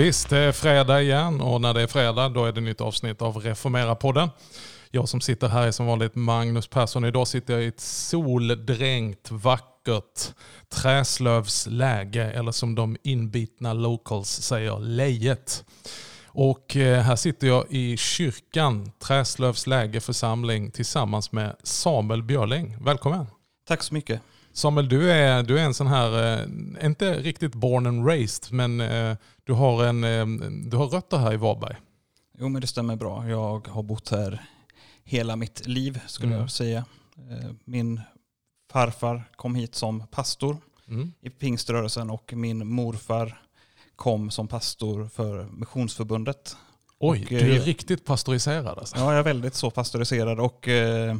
visst, det är fredag igen och när det är fredag då är det nytt avsnitt av Reformera-podden. Jag som sitter här är som vanligt Magnus Persson. Idag sitter jag i ett soldränkt, vackert träslövsläge eller som de inbitna locals säger, lejet. Och eh, här sitter jag i kyrkan, Träslövs läge församling tillsammans med Samuel Björling. Välkommen! Tack så mycket. Samuel, du är, du är en sån här, eh, inte riktigt born and raised, men eh, du har, en, du har rötter här i Varberg. Jo men det stämmer bra. Jag har bott här hela mitt liv skulle mm. jag säga. Min farfar kom hit som pastor mm. i pingströrelsen och min morfar kom som pastor för Missionsförbundet. Oj, och, du är eh, riktigt pastoriserad alltså. Ja, jag är väldigt så pastoriserad och eh,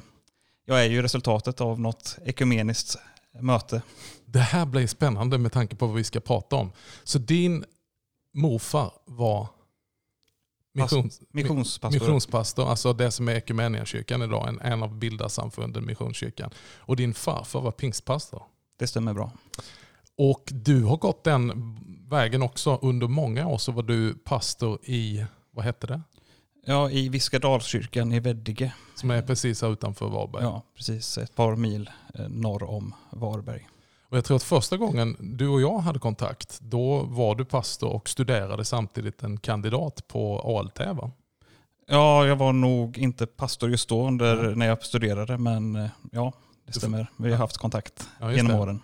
jag är ju resultatet av något ekumeniskt möte. Det här blir spännande med tanke på vad vi ska prata om. Så din morfar var missions, missionspastor. missionspastor, alltså det som är Ekumeniakyrkan idag, en, en av bildarsamfunden, Missionskyrkan. Och din farfar var pingstpastor. Det stämmer bra. Och du har gått den vägen också. Under många år så var du pastor i, vad hette det? Ja, i Viskadalskyrkan i Veddige. Som är precis här utanför Varberg. Ja, precis. Ett par mil eh, norr om Varberg. Och jag tror att första gången du och jag hade kontakt, då var du pastor och studerade samtidigt en kandidat på ALT va? Ja, jag var nog inte pastor just då under, ja. när jag studerade, men eh, ja, det stämmer. Vi har haft kontakt ja, genom det. åren.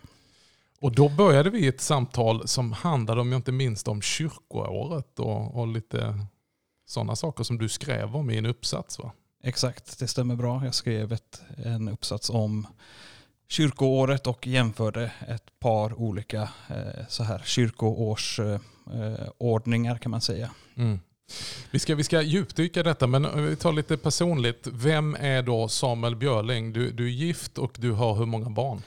Och då började vi ett samtal som handlade, om jag inte minst om kyrkoåret och, och lite sådana saker som du skrev om i en uppsats va? Exakt, det stämmer bra. Jag skrev ett, en uppsats om kyrkoåret och jämförde ett par olika eh, så här kyrkoårsordningar eh, kan man säga. Mm. Vi ska, vi ska djupdyka detta, men vi tar lite personligt. Vem är då Samuel Björling? Du, du är gift och du har hur många barn?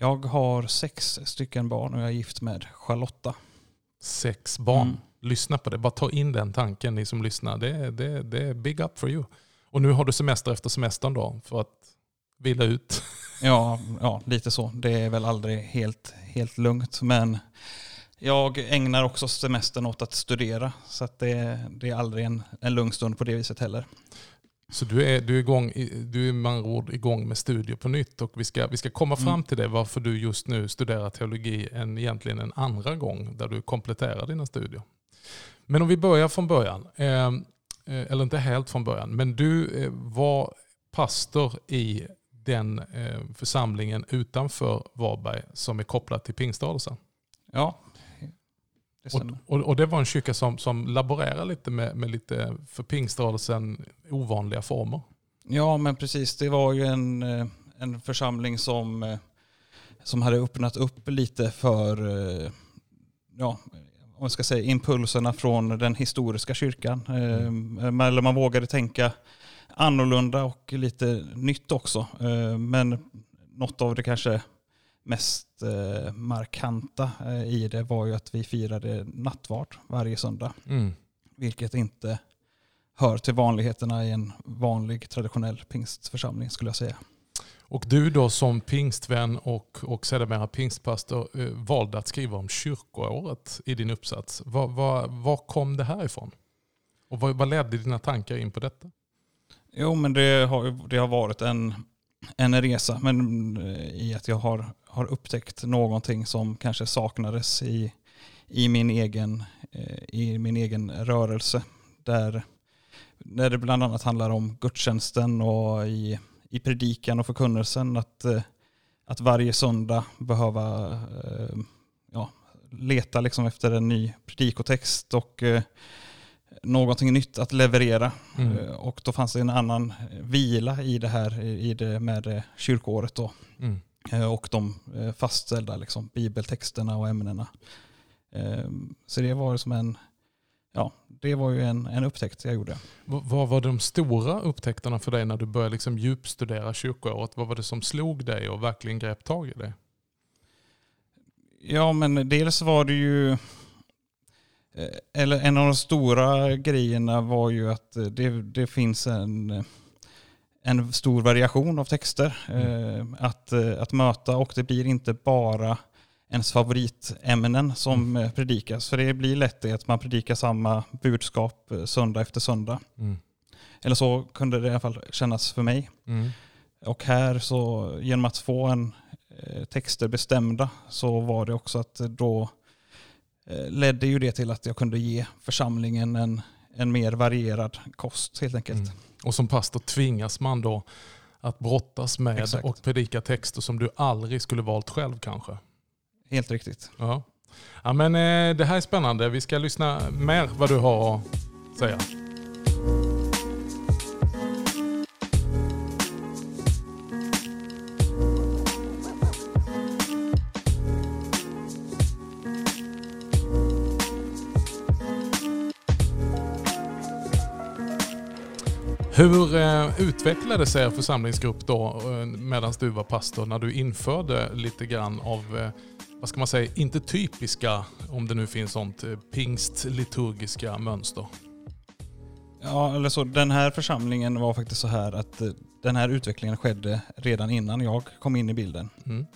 Jag har sex stycken barn och jag är gift med Charlotta. Sex barn. Mm. Lyssna på det. Bara ta in den tanken ni som lyssnar. Det, det, det är big up for you. Och nu har du semester efter semestern då för att vila ut. Ja, ja lite så. Det är väl aldrig helt, helt lugnt. Men jag ägnar också semestern åt att studera. Så att det, det är aldrig en, en lugn stund på det viset heller. Så du är, du är, igång, du är med andra ord igång med studier på nytt och vi ska, vi ska komma fram mm. till det varför du just nu studerar teologi en, egentligen en andra gång där du kompletterar dina studier. Men om vi börjar från början, ehm, eh, eller inte helt från början, men du eh, var pastor i den eh, församlingen utanför Varberg som är kopplad till pingströrelsen. Ja, och, och, och, det var en kyrka som, som laborerar lite med, med lite för pingströrelsen ovanliga former. Ja men precis, det var ju en, eh, en församling som, eh, som hade öppnat upp lite för eh, ja, om jag ska säga, impulserna från den historiska kyrkan. Mm. Eller man vågade tänka annorlunda och lite nytt också. Men något av det kanske mest eh, markanta eh, i det var ju att vi firade nattvard varje söndag. Mm. Vilket inte hör till vanligheterna i en vanlig traditionell pingstförsamling skulle jag säga. Och du då som pingstvän och, och sedermera pingstpastor eh, valde att skriva om kyrkoåret i din uppsats. Var, var, var kom det här ifrån? Och vad, vad ledde dina tankar in på detta? Jo men det har, det har varit en, en resa men eh, i att jag har har upptäckt någonting som kanske saknades i, i, min, egen, eh, i min egen rörelse. Där, där det bland annat handlar om gudstjänsten och i, i predikan och förkunnelsen. Att, eh, att varje söndag behöva eh, ja, leta liksom efter en ny predikotext och någonting nytt att leverera. Mm. Och då fanns det en annan vila i det här i det med kyrkoåret. Då. Mm. Eh, och de eh, fastställda liksom, bibeltexterna och ämnena. Så det var som en, ja, det var ju en, en upptäckt jag gjorde. Vad var de stora upptäckterna för dig när du började liksom djupstudera kyrkoåret? Vad var det som slog dig och verkligen grep tag i det? Ja, men dels var det ju, eh, eller en av de stora grejerna var ju att det, det finns en en stor variation av texter mm. Eh, att, eh, att möta och det blir inte bara ens favoritämnen som mm. predikas. För det blir lätt det att man predikar samma budskap söndag efter söndag. Mm. Eller så kunde det i alla fall kännas för mig. Mm. Och här så genom att få en eh, texter bestämda så var det också att då eh, ledde ju det till att jag kunde ge församlingen en, en mer varierad kost helt enkelt. Mm. Och som pastor tvingas man då att brottas med Exakt. och predika texter som du aldrig skulle valt själv kanske. Helt riktigt. Ja. Ja, men, eh, det här är spännande. Vi ska lyssna mer vad du har att säga. Hur utvecklades utvecklade sig er församlingsgrupp då eh, medan du var pastor när du införde lite grann av, vad ska man säga, inte typiska, om det nu finns sånt, pingstliturgiska mönster? Ja, eller så, den här församlingen var faktiskt så här att den här utvecklingen skedde redan innan jag kom in i bilden. Mm.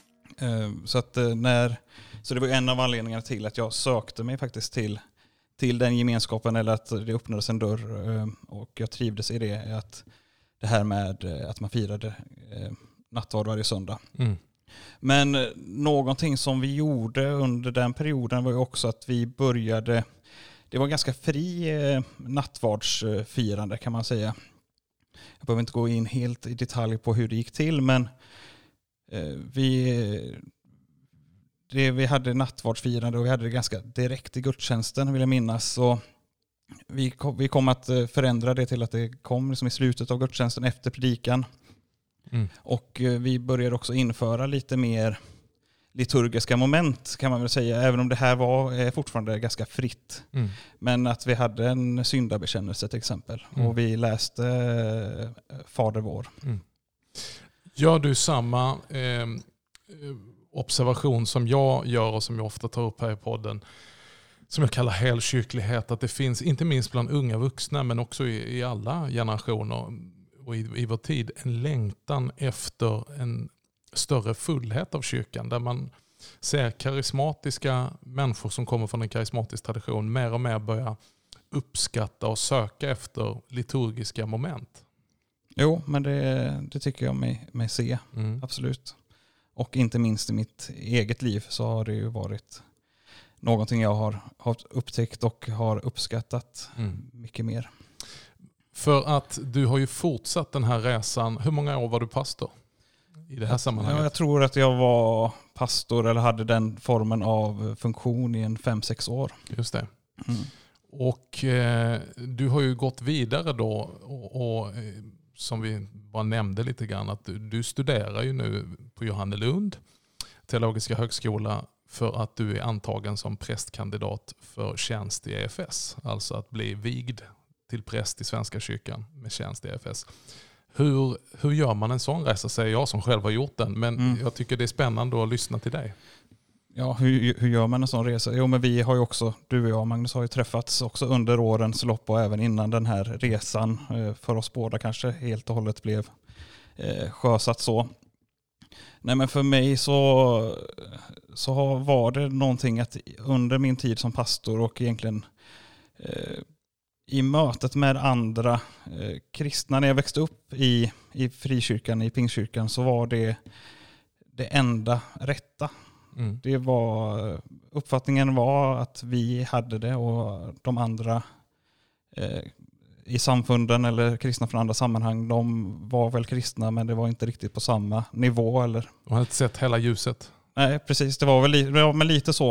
Så, att när, så det var en av anledningarna till att jag sökte mig faktiskt till till den gemenskapen eller att det öppnades en dörr eh, och jag trivdes i det. Att det här med eh, att man firade eh, nattvard varje söndag. Mm. Men någonting som vi gjorde under den perioden var ju också att vi började, det var ganska fri eh, nattvardsfirande kan man säga. Jag behöver inte gå in helt i detalj på hur det gick till men eh, vi det, vi hade nattvardsfirande och vi hade det ganska direkt i gudstjänsten vill jag minnas. Så vi, kom, vi kom att eh, förändra det till att det kom liksom i slutet av gudstjänsten efter predikan. Mm. Och eh, vi började också införa lite mer liturgiska moment kan man väl säga, även om det här var fortfarande ganska fritt. Mm. Men att vi hade en syndabekännelse till exempel mm. och vi läste eh, Fader vår. Mm. Gör du samma eh, observation som jag gör och som jag ofta tar upp här i podden som jag kallar helkyrklighet, att det finns, inte minst bland unga vuxna, men också i, i alla generationer och i, i vår tid, en längtan efter en större fullhet av kyrkan. Där man ser karismatiska människor som kommer från en karismatisk tradition mer och mer börja uppskatta och söka efter liturgiska moment. Jo, men det, det tycker jag mig, mig se. Mm. Absolut. Och inte minst i mitt eget liv så har det ju varit någonting jag har, har upptäckt och har uppskattat mm. mycket mer. För att du har ju fortsatt den här resan. Hur många år var du pastor? I det här sammanhanget? Ja, jag tror att jag var pastor eller hade den formen av funktion i en fem sex år. Just det. Mm. Och eh, du har ju gått vidare då och, och eh, som vi bara nämnde lite grann, att du, du studerar ju nu på Johannelund, Teologiska högskola, för att du är antagen som prästkandidat för tjänst i EFS. Alltså att bli vigd till präst i Svenska kyrkan med tjänst i EFS. Hur, hur gör man en sån resa, säger jag som själv har gjort den. Men mm. jag tycker det är spännande att lyssna till dig. Ja, hur, hur gör man en sån resa? Jo, men vi har ju också, du och jag Magnus har ju träffats också under årens lopp och även innan den här resan eh, för oss båda kanske helt och hållet blev eh, sjösatt så. Nej men för mig så, så var det någonting att under min tid som pastor och egentligen eh, i mötet med andra eh, kristna när jag växte upp i, i frikyrkan, i pingstkyrkan så var det det enda rätta Mm. Det var, uppfattningen var att vi hade det och de andra eh, i samfunden eller kristna från andra sammanhang, de var väl kristna men det var inte riktigt på samma nivå. Eller... De hade inte sett hela ljuset. Nej, precis. Det var väl li var lite så,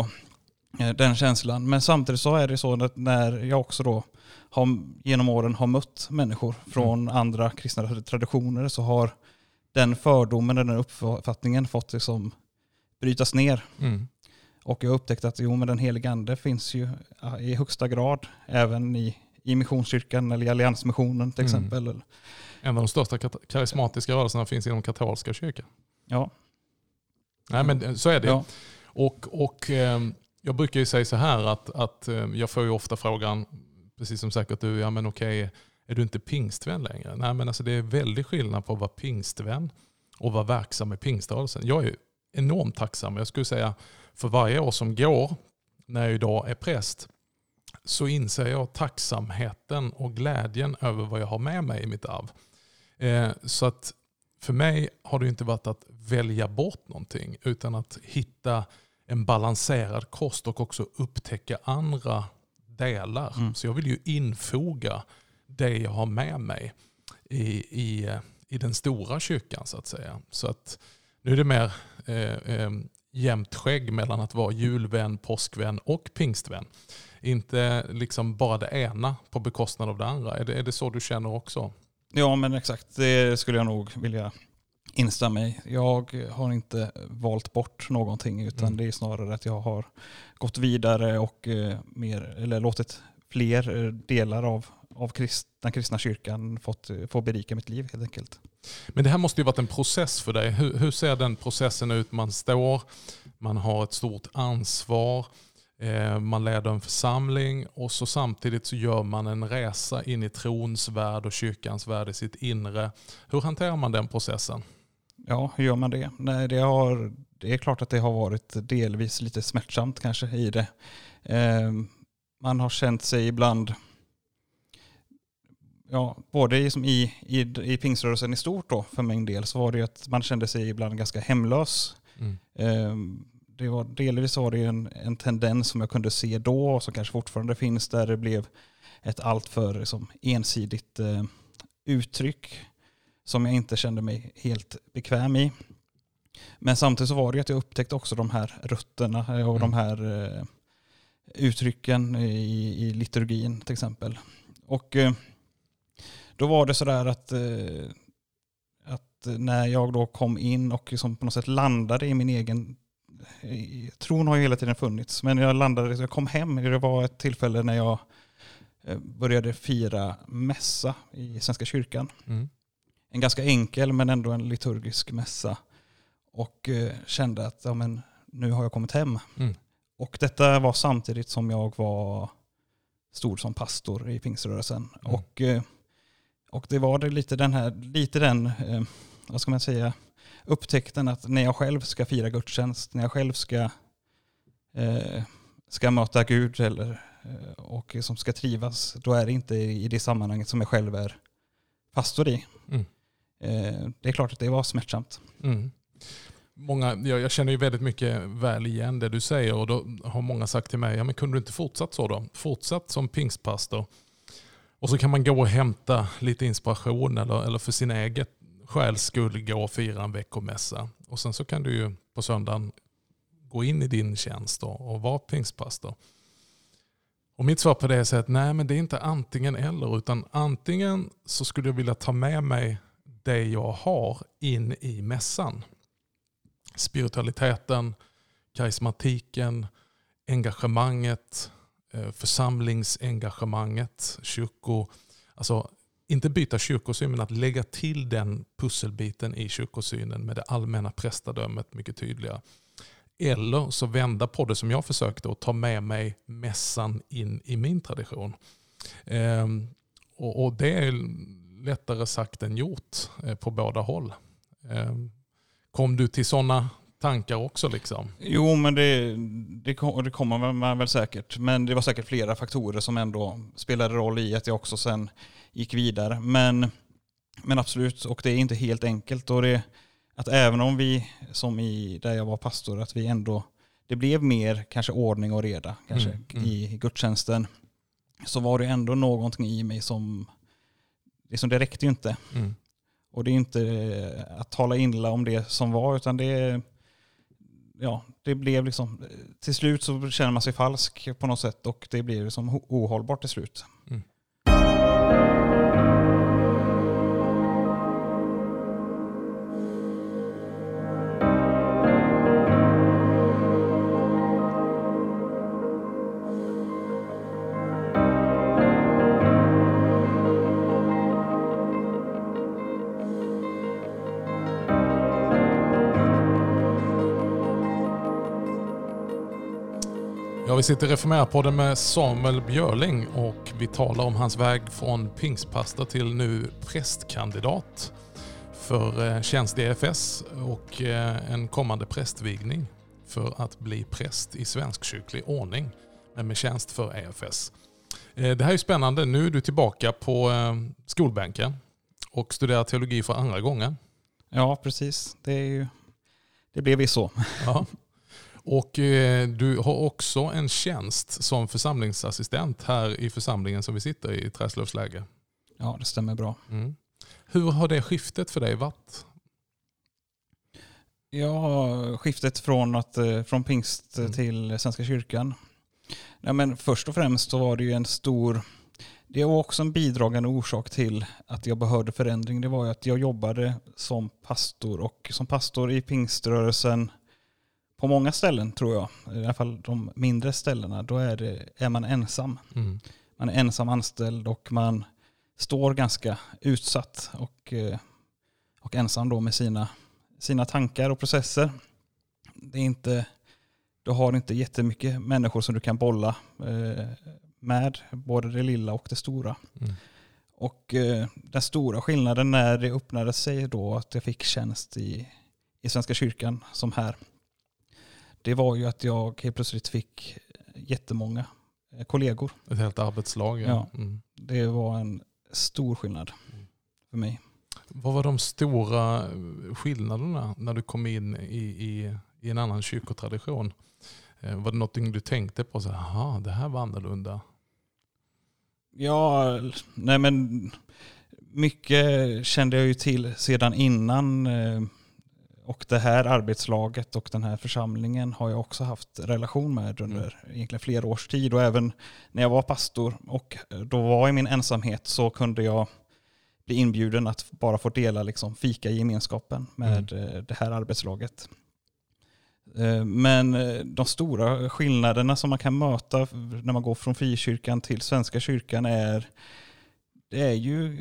eh, den känslan. Men samtidigt så är det så att när jag också då har, genom åren har mött människor från mm. andra kristna traditioner så har den fördomen, den uppfattningen fått liksom brytas ner. Mm. Och jag har upptäckt att jo, men den helige ande finns ju i högsta grad även i, i missionskyrkan eller i alliansmissionen till mm. exempel. En av de största karismatiska rörelserna finns inom katolska kyrkan. Ja. Nej men så är det. Ja. Och, och ehm, jag brukar ju säga så här att, att ehm, jag får ju ofta frågan, precis som säkert du, ja men okej, är du inte pingstvän längre? Nej men alltså det är väldigt skillnad på att vara pingstvän och vara verksam i pingströrelsen. Jag är enormt tacksam. Jag skulle säga för varje år som går när jag idag är präst så inser jag tacksamheten och glädjen över vad jag har med mig i mitt arv. Eh, så att för mig har det inte varit att välja bort någonting utan att hitta en balanserad kost och också upptäcka andra delar. Mm. Så jag vill ju infoga det jag har med mig i, i, i den stora kyrkan så att säga. Så att nu är det mer eh, eh, jämnt skägg mellan att vara julvän, påskvän och pingstvän. Inte liksom bara det ena på bekostnad av det andra. Är det, är det så du känner också? Ja men exakt, det skulle jag nog vilja instämma i. Jag har inte valt bort någonting utan mm. det är snarare att jag har gått vidare och eh, mer, eller låtit fler eh, delar av, av krist, den kristna kyrkan fått, eh, få berika mitt liv helt enkelt. Men det här måste ju varit en process för dig. Hur, hur ser den processen ut? Man står, man har ett stort ansvar, man leder en församling och så samtidigt så gör man en resa in i trons värld och kyrkans värld i sitt inre. Hur hanterar man den processen? Ja, hur gör man det? Nej, det, har, det är klart att det har varit delvis lite smärtsamt kanske i det. Eh, man har känt sig ibland, ja, både i, i, i, i pingsrörelsen i stort då, för min del, så var det att man kände sig ibland ganska hemlös. Mm. Eh, det var, delvis var det en, en tendens som jag kunde se då och som kanske fortfarande finns där det blev ett alltför liksom, ensidigt eh, uttryck som jag inte kände mig helt bekväm i. Men samtidigt så var det att jag upptäckte också de här rötterna och mm. de här eh, uttrycken i, i liturgin till exempel. Och eh, då var det sådär att, eh, att när jag då kom in och liksom på något sätt landade i min egen Tron har ju hela tiden funnits, men jag landade, jag kom hem, det var ett tillfälle när jag började fira mässa i Svenska kyrkan. Mm en ganska enkel men ändå en liturgisk mässa. Och eh, kände att ja, men, nu har jag kommit hem. Mm. Och detta var samtidigt som jag var stor som pastor i pingströrelsen. Mm. Och, eh, och det var det lite den här, lite den, eh, vad ska man säga, upptäckten att när jag själv ska fira gudstjänst, när jag själv ska, eh, ska möta Gud eller, eh, och som ska trivas, då är det inte i det sammanhanget som jag själv är pastor i. Mm. Eh, det är klart att det var smärtsamt. Mm. Många, jag, jag, känner ju väldigt mycket väl igen det du säger och då har många sagt till mig, ja, men kunde du inte fortsatt så då? Fortsatt som pingstpastor. Och så kan man gå och hämta lite inspiration eller, eller för sin eget själs skull gå och fira en veckomässa. Och sen så kan du ju på söndagen gå in i din tjänst och, och vara pingstpastor. Och mitt svar på det är att nej men det är inte antingen eller utan antingen så skulle jag vilja ta med mig det jag har in i mässan. Spiritualiteten, karismatiken, engagemanget, eh, församlingsengagemanget, kyrko, alltså inte byta kyrkosyn men att lägga till den pusselbiten i kyrkosynen med det allmänna prästadömet mycket tydligare. Eller så vända på det som jag försökte och ta med mig mässan in i min tradition. Ehm, och, det är lättare sagt än gjort eh, på båda håll. Ehm, kom du till sådana tankar också? Liksom? Jo, men det, det, det kommer man väl säkert. Men det var säkert flera faktorer som ändå spelade roll i att jag också sen gick vidare. Men, men absolut, och det är inte helt enkelt. Och det, att även om vi, som i där jag var pastor, att vi ändå, det blev mer kanske ordning och reda kanske mm, mm. i gudstjänsten, så var det ändå någonting i mig som liksom det räckte ju inte. Mm. Och det är inte att tala illa om det som var, utan det, ja, det blev liksom, till slut så känner man sig falsk på något sätt och det blir liksom ohållbart till slut. Mm. Vi sitter i Reformera-podden med Samuel Björling och vi talar om hans väg från pingstpastor till nu prästkandidat. för eh, tjänst i EFS och eh, en kommande prästvigning för att bli präst i svensk kyrklig ordning men med tjänst för EFS. Eh, det här är spännande. Nu är du tillbaka på skolbänken och studerar teologi för andra gången. Ja, precis. Det, är ju, det blev ju så. Ja. Och eh, du har också en tjänst som församlingsassistent här i församlingen som vi sitter i, Träslövsläge. Ja, det stämmer bra. Mm. Hur har det skiftet för dig varit? Ja, skiftet från, att, eh, från pingst mm. till Svenska kyrkan. Ja, men först och främst så var det ju en stor det var också en bidragande orsak till att jag behövde förändring. Det var ju att jag jobbade som pastor och som pastor i pingströrelsen på många ställen tror jag, i alla fall de mindre ställena, då är, det, är man ensam. Mm. Man är ensam anställd och man står ganska utsatt och, eh, och ensam då med sina, sina tankar och processer. Det är inte, du har inte jättemycket människor som du kan bolla eh, med, både det lilla och det stora. Mm. Och eh, den stora skillnaden när det öppnade sig då att jag fick tjänst i, i Svenska kyrkan som här, det var ju att jag helt plötsligt fick jättemånga eh, kollegor. Ett helt arbetslag. Ja. ja mm. Det var en stor skillnad för mig. Vad var de stora skillnaderna när du kom in i, i, i en annan kyrkotradition? Eh, var det något du tänkte på? Så, Aha, det här var annorlunda. Ja, nej men mycket kände jag ju till sedan innan. Eh, och det här arbetslaget och den här församlingen har jag också haft relation med under mm. egentligen flera års tid. Och även när jag var pastor och då var i min ensamhet så kunde jag bli inbjuden att bara få dela liksom fika i gemenskapen med mm. Eh, det här arbetslaget. Eh, men eh, de stora skillnaderna som man kan möta när man går från frikyrkan till Svenska kyrkan är, det är ju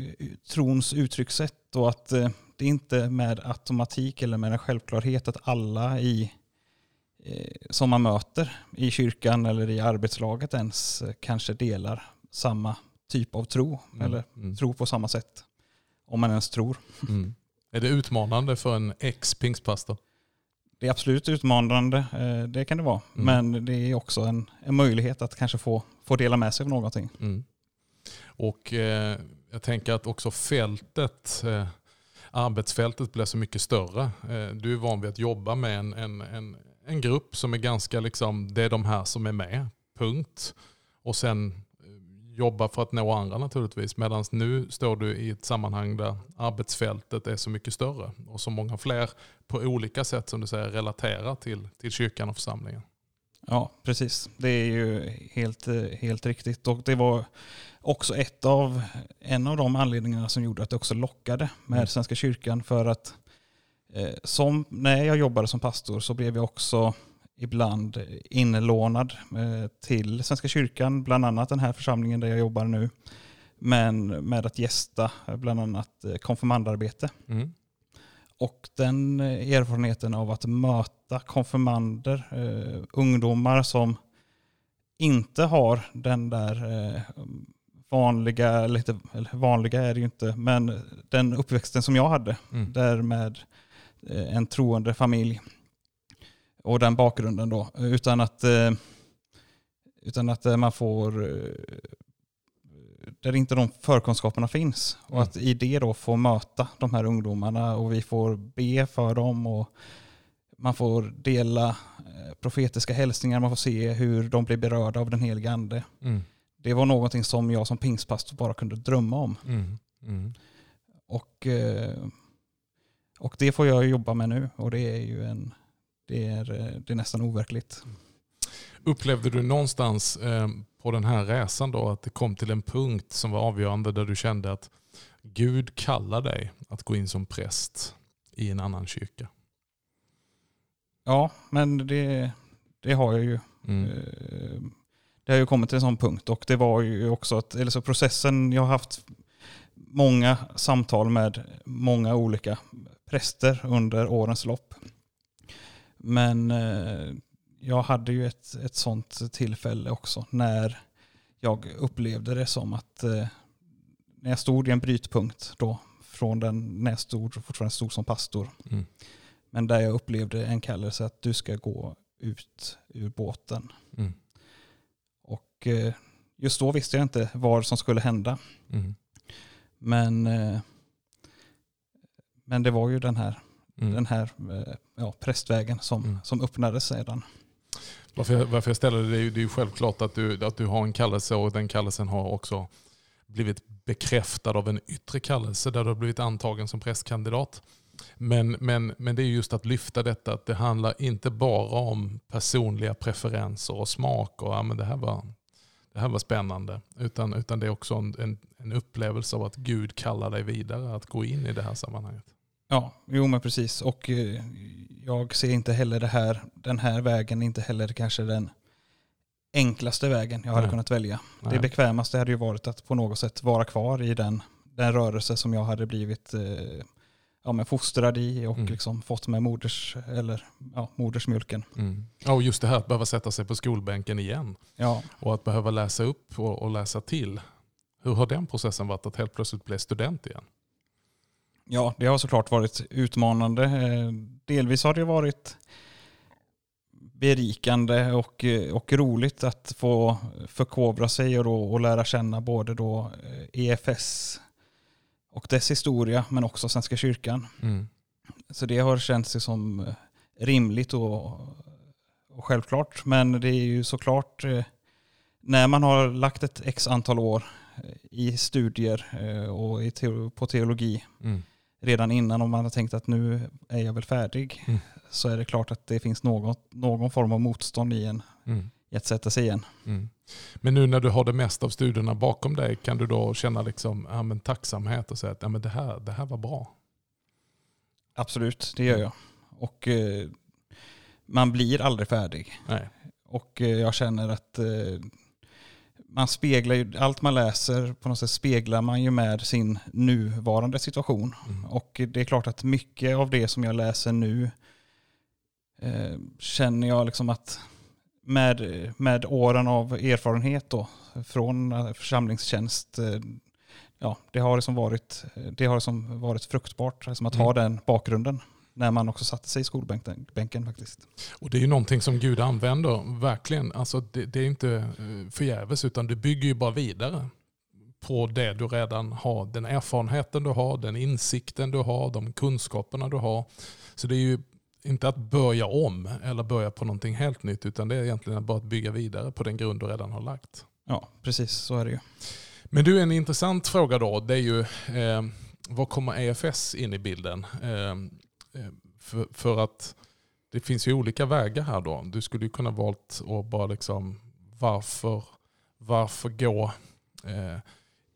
trons uttryckssätt och att eh, det inte med automatik eller med en självklarhet att alla i, som man möter i kyrkan eller i arbetslaget ens kanske delar samma typ av tro mm. eller mm. tro på samma sätt. Om man ens tror. Mm. Är det utmanande för en ex-pingstpastor? det är absolut utmanande, eh, det kan det vara. Mm. Men det är också en, en, möjlighet att kanske få, få dela med sig av någonting. Mm. Och eh, jag tänker att också fältet, eh, arbetsfältet blir så mycket större. Eh, du är van vid att jobba med en, en, en, en grupp som är ganska, liksom, det är de här som är med, punkt. Och sen eh, jobba för att nå andra naturligtvis. Medan nu står du i ett sammanhang där arbetsfältet är så mycket större och så många fler på olika sätt som du säger relaterar till, till kyrkan och församlingen. Ja, precis. Det är ju helt, helt riktigt. Och det var också ett av, en av de anledningarna som gjorde att det också lockade med mm. Svenska kyrkan. För att eh, som, när jag jobbade som pastor så blev jag också ibland inlånad eh, till Svenska kyrkan, bland annat den här församlingen där jag jobbar nu. Men med att gästa bland annat eh, konfirmandarbete. Mm. Och den erfarenheten av att möta konfirmander, eh, ungdomar som inte har den där eh, vanliga, lite, eller vanliga är det ju inte, men den uppväxten som jag hade, mm. där med eh, en troende familj och den bakgrunden då. Utan att, eh, utan att eh, man får, eh, där inte de förkunskaperna finns. Och mm. att i det då få möta de här ungdomarna och vi får be för dem och man får dela profetiska hälsningar, man får se hur de blir berörda av den heliga ande. Mm. Det var någonting som jag som pingstpastor bara kunde drömma om. Mm. Mm. Och, och det får jag jobba med nu och det är ju en, det är, eh, det är nästan overkligt. Upplevde du någonstans eh, på den här resan då att det kom till en punkt som var avgörande där du kände att Gud kallar dig att gå in som präst i en annan kyrka? Ja, men det, det har jag ju. Mm. Eh, det har ju kommit till en sån punkt och det var ju också att, eller så processen, jag har haft många samtal med många olika präster under årens lopp. Men eh, jag hade ju ett, ett sånt tillfälle också när jag upplevde det som att eh, när jag stod i en brytpunkt då från den när jag stod, fortfarande stod som pastor. Mm. Men där jag upplevde en kallelse att du ska gå ut ur båten. Mm. Och eh, just då visste jag inte vad som skulle hända. Mm. Men, eh, men det var ju den här, Mm. den här eh, ja, prästvägen som, Mm. som öppnades sedan. Varför, jag, varför jag ställer det, det är ju, det är ju självklart att du, att du har en kallelse och den kallelsen har också blivit bekräftad av en yttre kallelse där du har blivit antagen som prästkandidat. Men, men, men det är just att lyfta detta att det handlar inte bara om personliga preferenser och smak och ja, men det, här var, det här var spännande. Utan, utan det är också en, en, en upplevelse av att Gud kallar dig vidare att gå in i det här sammanhanget. Ja, jo men precis. Och eh, jag ser inte heller det här, den här vägen, inte heller kanske den enklaste vägen jag hade Nej. kunnat välja. Nej. Det bekvämaste hade ju varit att på något sätt vara kvar i den, den rörelse som jag hade blivit eh, ja, men fostrad i och Mm. liksom fått med moders, eller, ja, modersmjölken. Mm. Ja, och just det här att behöva sätta sig på skolbänken igen. Ja, Och att behöva läsa upp och, och läsa till. Hur har den processen varit att helt plötsligt bli student igen? Ja, det har såklart varit utmanande. Eh, Delvis har det varit berikande och, eh, och roligt att få förkovra sig och, då, och lära känna både då eh, EFS och dess historia men också Svenska kyrkan. Mm. Så det har känts som rimligt och, och självklart. Men det är ju såklart när man har lagt ett x antal år i studier och i på teologi Mm. Redan innan om man har tänkt att nu är jag väl färdig Mm. så är det klart att det finns något, någon form av motstånd i en Mm. i att sätta sig igen. Mm. Men nu när du har det mesta av studierna bakom dig, kan du då känna liksom, ja, men tacksamhet och säga att ja, men det, här, det här var bra? Absolut, det gör jag. Och eh, man blir aldrig färdig. Nej. Och eh, jag känner att eh, man speglar ju, allt man läser på något sätt speglar man ju med sin nuvarande situation. Mm. Och det är klart att mycket av det som jag läser nu eh, känner jag liksom att med, med åren av erfarenhet då från eh, församlingstjänst eh, ja, det har liksom varit, det har liksom varit fruktbart liksom att ha den bakgrunden när man också satte sig i skolbänken bänken faktiskt. Och det är ju någonting som Gud använder, verkligen. Alltså det, det är inte eh, förgäves utan du bygger ju bara vidare på det du redan har. Den erfarenheten du har, den insikten du har, de kunskaperna du har. Så det är ju inte att börja om eller börja på någonting helt nytt utan det är egentligen bara att bygga vidare på den grund du redan har lagt. Ja, precis så är det ju. Men du, en intressant fråga då, det är ju eh, vad kommer EFS in i bilden? Eh, eh, för, för att det finns ju olika vägar här då. Du skulle ju kunna valt att bara liksom, varför, varför gå eh,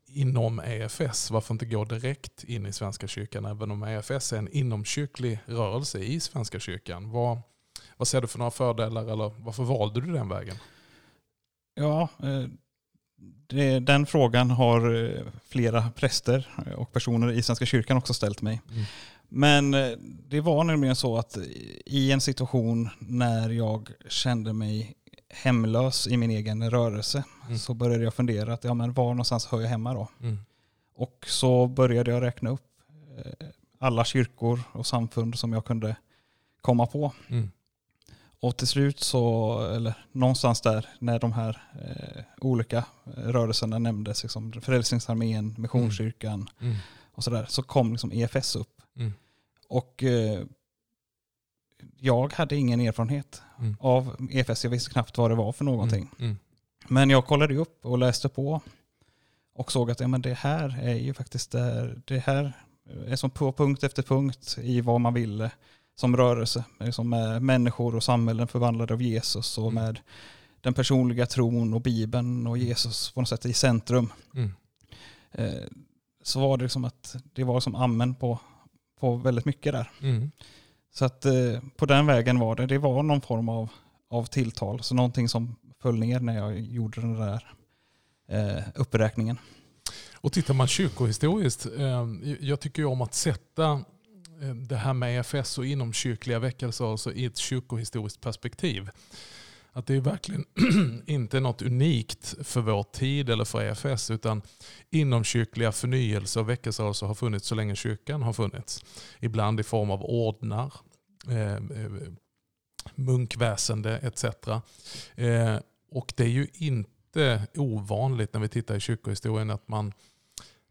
inom EFS? Varför inte gå direkt in i Svenska kyrkan? Även om EFS är en inomkyrklig rörelse i Svenska kyrkan. Vad, vad ser du för några fördelar eller varför valde du den vägen? Ja, eh, den frågan har eh, flera präster och personer i Svenska kyrkan också ställt mig. Mm. Men eh, det var nämligen så att i en situation när jag kände mig hemlös i min egen rörelse Mm. så började jag fundera att ja, men var någonstans hör jag hemma då? Mm. Och så började jag räkna upp eh, alla kyrkor och samfund som jag kunde komma på. Mm. Och till slut så, eller någonstans där, när de här eh, olika rörelserna nämndes, liksom Frälsningsarmén, Missionskyrkan Mm. och sådär, så kom liksom EFS upp. Mm. Och eh, jag hade ingen erfarenhet Mm. av EFS, jag visste knappt vad det var för någonting. Mm. Mm. Men jag kollade upp och läste på och såg att ja, men det här är ju faktiskt där, det här är som på punkt efter punkt i vad man ville som rörelse. Som med människor och samhällen förvandlade av Jesus och Mm. med den personliga tron och Bibeln och Jesus på något sätt i centrum. Mm. Eh, så var det liksom att det var som amen på, på väldigt mycket där. Mm. Så att eh, på den vägen var det. Det var någon form av, av tilltal. Så någonting som föll ner när jag gjorde den där eh, uppräkningen. Och tittar man kyrkohistoriskt, eh, jag tycker ju om att sätta eh, det här med EFS och inomkyrkliga väckelser alltså i ett kyrkohistoriskt perspektiv att det är verkligen inte något unikt för vår tid eller för EFS utan inomkyrkliga förnyelse och väckelserörelser har funnits så länge kyrkan har funnits. Ibland i form av ordnar, eh, eh munkväsende etc. Eh, och det är ju inte ovanligt när vi tittar i kyrkohistorien att man,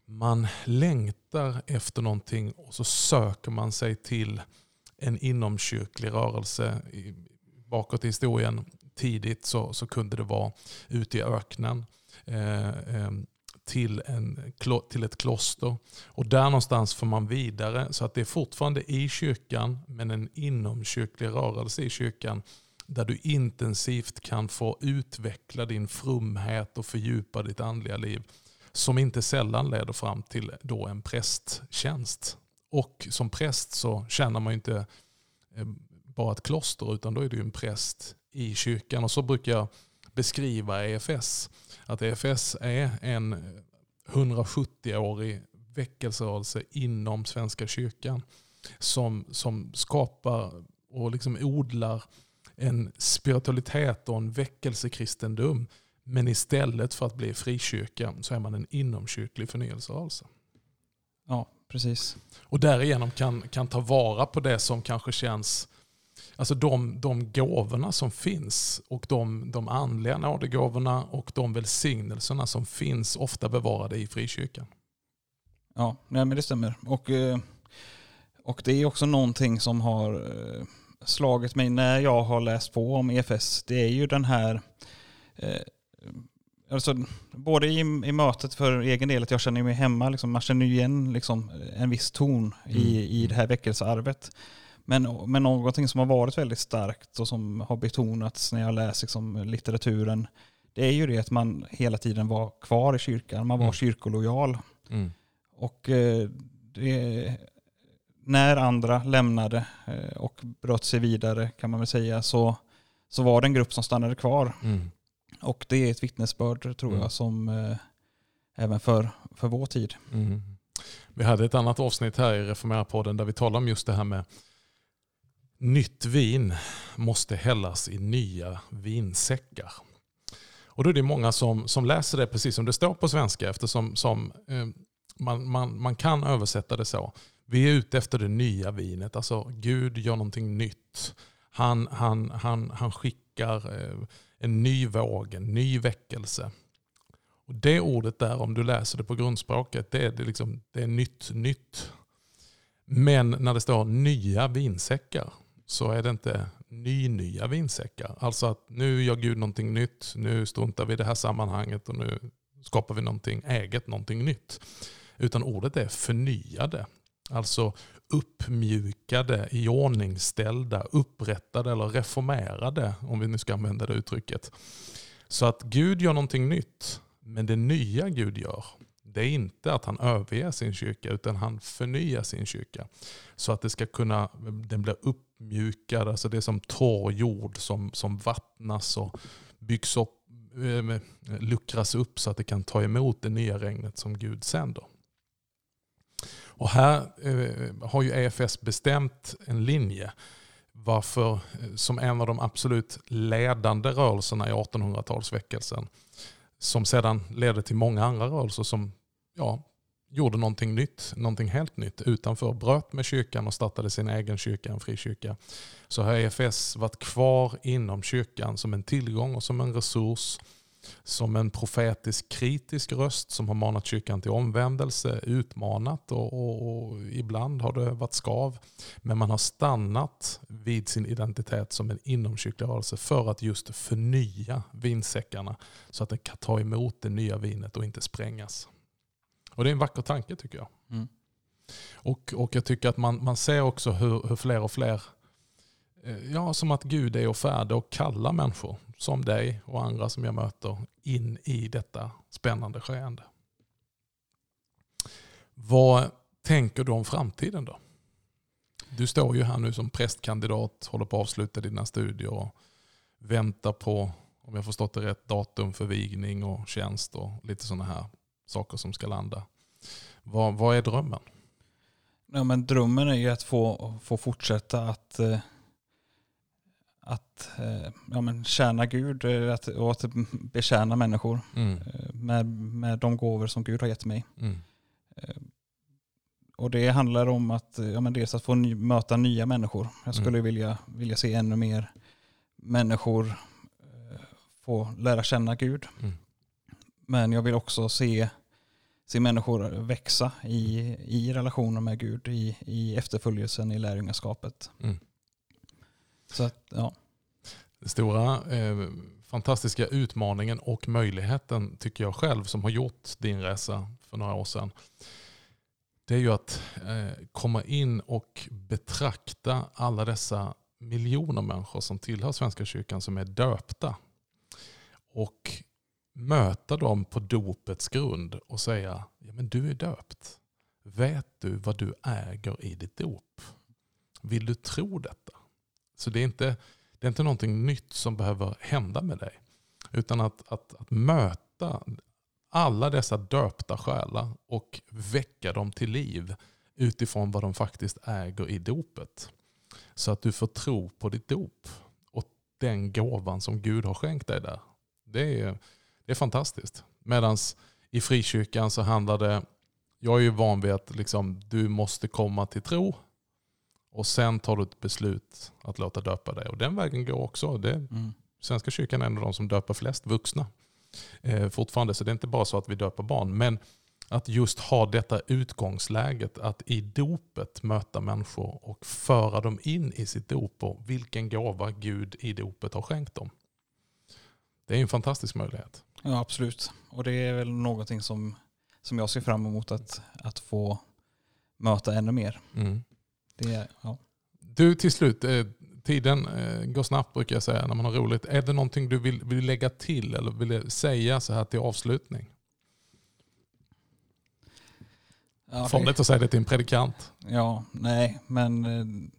man längtar efter någonting och så söker man sig till en inomkyrklig rörelse. Bakåt i historien tidigt så, så kunde det vara ute i öknen eh, eh, till, en, till ett kloster. Och där någonstans får man vidare. Så att det är fortfarande i kyrkan men en inomkyrklig rörelse i kyrkan där du intensivt kan få utveckla din frumhet och fördjupa ditt andliga liv. Som inte sällan leder fram till då en prästtjänst. Och som präst så tjänar man inte eh, bara ett kloster utan då är du en präst i kyrkan. Och så brukar jag beskriva EFS. Att EFS är en 170-årig väckelserörelse inom Svenska kyrkan. Som, som skapar och liksom odlar en spiritualitet och en väckelsekristendom. Men istället för att bli frikyrka så är man en inomkyrklig förnyelserörelse. Ja, precis. Och därigenom kan, kan ta vara på det som kanske känns Alltså de, de gåvorna som finns och de, de andliga nådegåvorna och de välsignelserna som finns ofta bevarade i frikyrkan. Ja, nej, men det stämmer. Och, eh, och det är också någonting som har eh, slagit mig när jag har läst på om EFS. Det är ju den här, eh, alltså, både i, i mötet för egen del, att jag känner mig hemma, liksom, man känner igen liksom, en viss ton mm. i, i det här väckelsearvet. Men, men någonting som har varit väldigt starkt och som har betonats när jag läst liksom, litteraturen, det är ju det att man hela tiden var kvar i kyrkan, man var mm. kyrkolojal. Mm. Och eh, det, när andra lämnade eh, och bröt sig vidare kan man väl säga så, så var det en grupp som stannade kvar. Mm. Och det är ett vittnesbörd tror jag mm. som eh, även för, för vår tid. Mm. Vi hade ett annat avsnitt här i Reformera-podden där vi talade om just det här med Nytt vin måste hällas i nya vinsäckar. Och då är det många som, som läser det precis som det står på svenska eftersom som, eh, man, man, man kan översätta det så. Vi är ute efter det nya vinet. Alltså Gud gör någonting nytt. Han, han, han, han skickar eh, en ny våg, en ny väckelse. Och Det ordet där, om du läser det på grundspråket, det är, det liksom, det är nytt, nytt. Men när det står nya vinsäckar så är det inte ny, nya vinsäckar. Alltså att nu gör Gud någonting nytt, nu struntar vi i det här sammanhanget och nu skapar vi någonting eget, någonting nytt. Utan ordet är förnyade. Alltså uppmjukade, iordningställda, upprättade eller reformerade, om vi nu ska använda det uttrycket. Så att Gud gör någonting nytt, men det nya Gud gör, det är inte att han överger sin kyrka, utan han förnyar sin kyrka. Så att det ska kunna, den blir uppmjukad, alltså det är som torr jord som, som vattnas och byggs upp, eh, eh, luckras upp så att det kan ta emot det nya regnet som Gud sänder. Och här eh, har ju EFS bestämt en linje varför, eh, som en av de absolut ledande rörelserna i 1800-talsväckelsen som sedan ledde till många andra rörelser som ja, gjorde någonting nytt, någonting helt nytt utanför, bröt med kyrkan och startade sin egen kyrka, en frikyrka. Så har EFS varit kvar inom kyrkan som en tillgång och som en resurs som en profetisk kritisk röst som har manat kyrkan till omvändelse, utmanat och, och, och, ibland har det varit skav. Men man har stannat vid sin identitet som en inomkyrklig rörelse för att just förnya vinsäckarna så att den kan ta emot det nya vinet och inte sprängas. Och Det är en vacker tanke tycker jag. Mm. Och, och jag tycker att man, man ser också hur, hur fler och fler Eh, ja, som att Gud är och färdig och kallar människor som dig och andra som jag möter in i detta spännande skeende. Vad tänker du om framtiden då? Du står ju här nu som prästkandidat, håller på att avsluta dina studier och väntar på, om jag förstått det rätt, datum för vigning och tjänst och lite sådana här saker som ska landa. Vad, vad är drömmen? Ja, men drömmen är ju att få, få fortsätta att eh, att eh, ja, men tjäna Gud eh, att, och att betjäna människor Mm. med, med de gåvor som Gud har gett mig. Mm. Och det handlar om att, ja, men dels att få ny, möta nya människor. Jag skulle Mm. vilja, vilja se ännu mer människor få lära känna Gud. Mm. Men jag vill också se, se människor växa i, i relationer med Gud, i, i efterföljelsen, i lärjungaskapet. Mm. Så att, ja. Den stora eh, fantastiska utmaningen och möjligheten tycker jag själv som har gjort din resa för några år sedan. Det är ju att eh, komma in och betrakta alla dessa miljoner människor som tillhör Svenska kyrkan som är döpta. Och möta dem på dopets grund och säga, ja men du är döpt. Vet du vad du äger i ditt dop? Vill du tro detta? Så det är inte, det är inte någonting nytt som behöver hända med dig. Utan att, att, att möta alla dessa döpta själar och väcka dem till liv utifrån vad de faktiskt äger i dopet. Så att du får tro på ditt dop och den gåvan som Gud har skänkt dig där. Det är, det är fantastiskt. Medan i frikyrkan så handlar det, jag är ju van vid att liksom, du måste komma till tro och sen tar du ett beslut att låta döpa dig. Och den vägen går också. Det, Mm. Svenska kyrkan är en av de som döper flest vuxna eh, fortfarande. Så det är inte bara så att vi döper barn. Men att just ha detta utgångsläget att i dopet möta människor och föra dem in i sitt dop och vilken gåva Gud i dopet har skänkt dem. Det är en fantastisk möjlighet. Ja, absolut. Och det är väl någonting som, som jag ser fram emot att, att få möta ännu mer. Mm. Det ja. Du till slut, eh, tiden eh, går snabbt brukar jag säga när man har roligt. Är det någonting du vill, vill lägga till eller vill säga så här till avslutning? Ja, Farligt att säga det till en predikant. Ja, nej, men eh,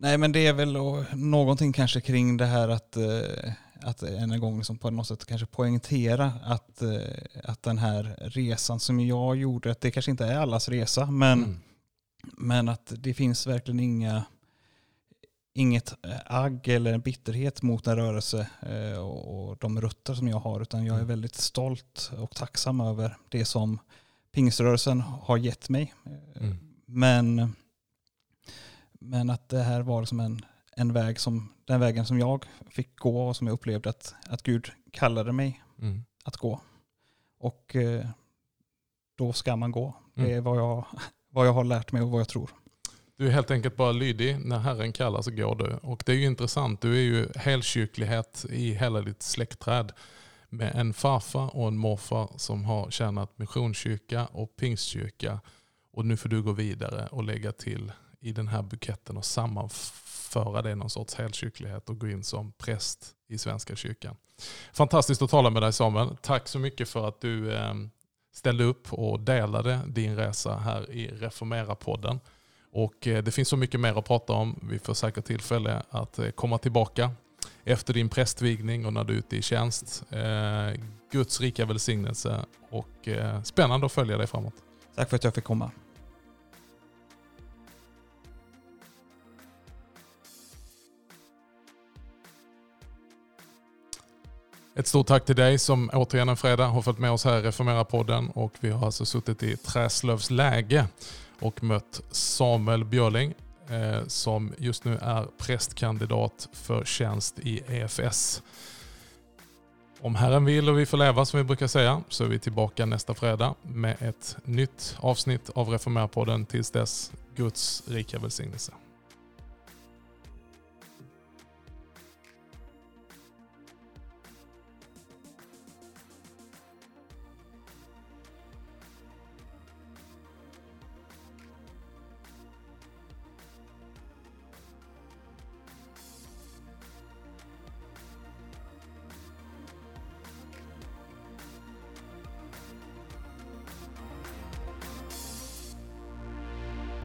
Nej men det är väl någonting kanske kring det här att, eh, att än en gång liksom på något sätt kanske poängtera att, eh, att den här resan som jag gjorde, att det kanske inte är allas resa, men, Mm. men att det finns verkligen inga inget eh, agg eller en bitterhet mot en rörelse eh, och, de rötter som jag har, utan jag är Mm. väldigt stolt och tacksam över det som pingströrelsen har gett mig. Mm. Men, men att det här var liksom en, en väg som, den vägen som jag fick gå och som jag upplevde att, att Gud kallade mig Mm. att gå. Och eh, då ska man gå. Det är vad jag, vad jag har lärt mig och vad jag tror. Du är helt enkelt bara lydig. När Herren kallar så går du. Och det är ju intressant. Du är ju helkyrklighet i hela ditt släktträd. Med en farfar och en morfar som har tjänat missionskyrka och pingstkyrka. Och nu får du gå vidare och lägga till i den här buketten och sammanföra det i någon sorts helkyrklighet och gå in som präst i Svenska kyrkan. Fantastiskt att tala med dig Samuel. Tack så mycket för att du eh, ställde upp och delade din resa här i Reformera-podden. Och eh, det finns så mycket mer att prata om. Vi får säkert tillfälle att eh, komma tillbaka efter din prästvigning och när du är ute i tjänst. Guds rika välsignelse och spännande att följa dig framåt. Tack för att jag fick komma. Ett stort tack till dig som återigen en fredag har följt med oss här i Reformera-podden och vi har alltså suttit i Träslövs läge och mött Samuel Björling eh, som just nu är prästkandidat för tjänst i EFS. Om Herren vill och vi får leva som vi brukar säga så är vi tillbaka nästa fredag med ett nytt avsnitt av Reformera-podden. Tills dess, Guds rika välsignelse.